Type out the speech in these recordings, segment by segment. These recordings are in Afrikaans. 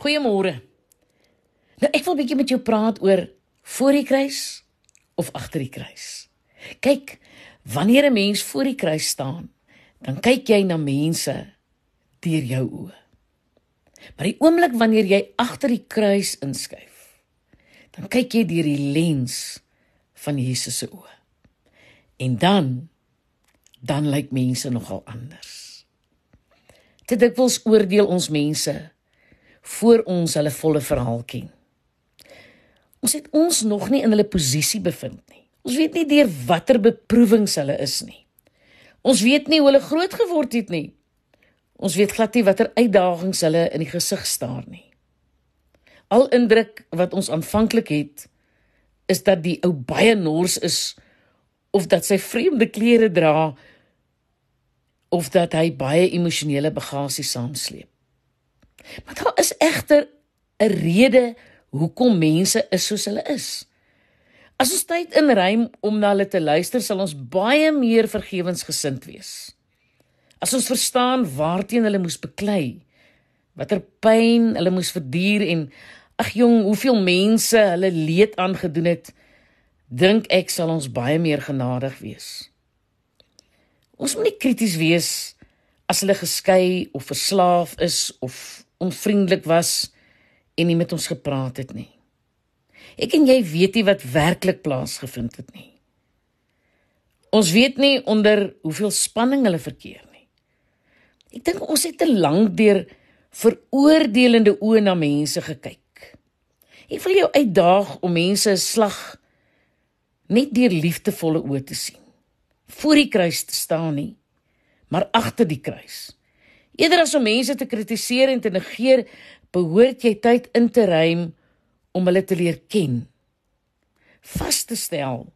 Goeiemôre. Nou ek wil bietjie met jou praat oor voor die kruis of agter die kruis. Kyk, wanneer 'n mens voor die kruis staan, dan kyk jy na mense deur jou oë. Maar die oomblik wanneer jy agter die kruis inskuif, dan kyk jy deur die lens van Jesus se oë. En dan dan lyk mense nogal anders. Dit dikwels oordeel ons mense voor ons hulle volle verhaal ken. Ons het ons nog nie in hulle posisie bevind nie. Ons weet nie deur watter beproewings hulle is nie. Ons weet nie hoe hulle groot geword het nie. Ons weet glad nie watter uitdagings hulle in die gesig staar nie. Al indruk wat ons aanvanklik het is dat die ou baie nors is of dat sy vreemde klere dra of dat hy baie emosionele bagasie saamsleep. Maar daar is egter 'n rede hoekom mense is soos hulle is. As ons tyd inruim om na hulle te luister, sal ons baie meer vergewensgesind wees. As ons verstaan waarteen hulle moes beklei, watter pyn hulle moes verduur en ag jong, hoeveel mense hulle leed aangedoen het, dink ek sal ons baie meer genadig wees. Ons moet nie krities wees as hulle geskei of verslaaf is of onvriendelik was en nie met ons gepraat het nie. Ek en jy weet nie wat werklik plaasgevind het nie. Ons weet nie onder hoeveel spanning hulle verkeer nie. Ek dink ons het te lank deur veroordelende oë na mense gekyk. Ek wil jou uitdaag om mense se slag net deur liefdevolle oë te sien. Voor die kruis te staan nie, maar agter die kruis. Eerder as om mense te kritiseer en te negeer, behoort jy tyd in te ruim om hulle te leer ken. Vas te stel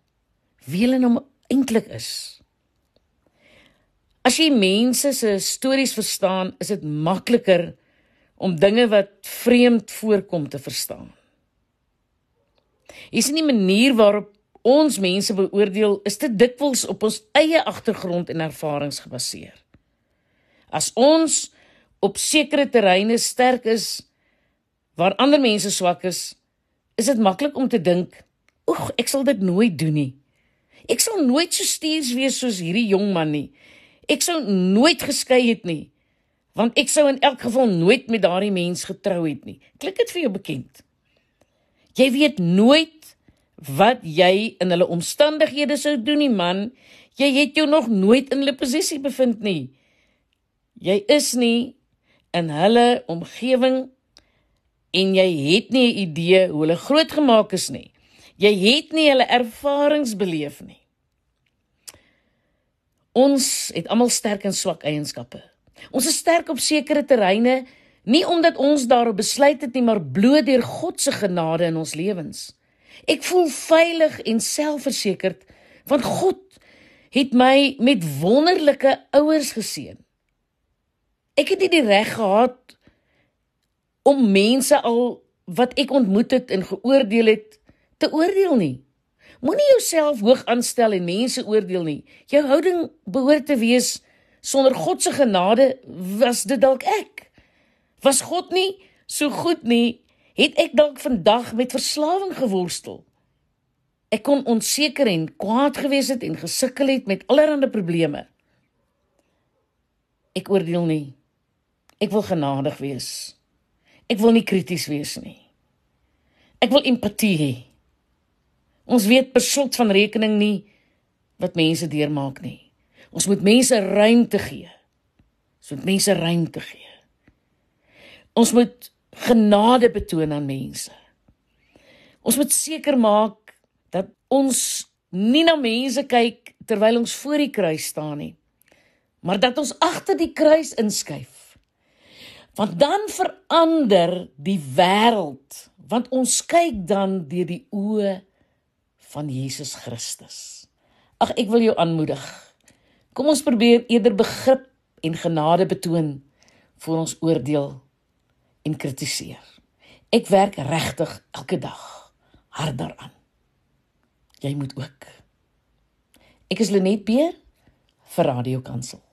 wie hulle nou eintlik is. As jy mense se stories verstaan, is dit makliker om dinge wat vreemd voorkom te verstaan. Is nie manier waarop ons mense beoordeel is dit dikwels op ons eie agtergrond en ervarings gebaseer. As ons op sekere terreine sterk is, waar ander mense swak is, is dit maklik om te dink, "Oeg, ek sal dit nooit doen nie. Ek sal nooit so stuurs wees soos hierdie jong man nie. Ek sou nooit geskei het nie, want ek sou in elk geval nooit met daardie mens getrou het nie." Klik dit vir jou bekend? Jy weet nooit wat jy in hulle omstandighede sou doen nie, man. Jy het jou nog nooit in hulle posisie bevind nie. Jy is nie in hulle omgewing en jy het nie 'n idee hoe hulle grootgemaak is nie. Jy het nie hulle ervarings beleef nie. Ons het almal sterk en swak eienskappe. Ons is sterk op sekere terreine nie omdat ons daarop besluit het nie, maar bloot deur God se genade in ons lewens. Ek voel veilig en selfversekerd want God het my met wonderlike ouers geseën. Ek het nie die reg gehad om mense al wat ek ontmoet het en geoordeel het te oordeel nie. Moenie jouself hoog aanstel en mense oordeel nie. Jou houding behoort te wees sonder God se genade was dit dalk ek. Was God nie so goed nie, het ek dalk vandag met verslawing geworstel. Ek kon onseker en kwaad gewees het en gesukkel het met allerlei probleme. Ek oordeel nie. Ek wil genadig wees. Ek wil nie krities wees nie. Ek wil empatie hê. Ons weet beslot van rekening nie wat mense deurmaak nie. Ons moet mense ruimte gee. Ons moet mense ruimte gee. Ons moet genade betoon aan mense. Ons moet seker maak dat ons nie na mense kyk terwyl ons voor die kruis staan nie, maar dat ons agter die kruis inskuif Want dan verander die wêreld, want ons kyk dan deur die oë van Jesus Christus. Ag ek wil jou aanmoedig. Kom ons probeer eerder begrip en genade betoon voor ons oordeel en kritiseer. Ek werk regtig elke dag hard daaraan. Jy moet ook. Ek is Lenet Beer vir Radio Kansel.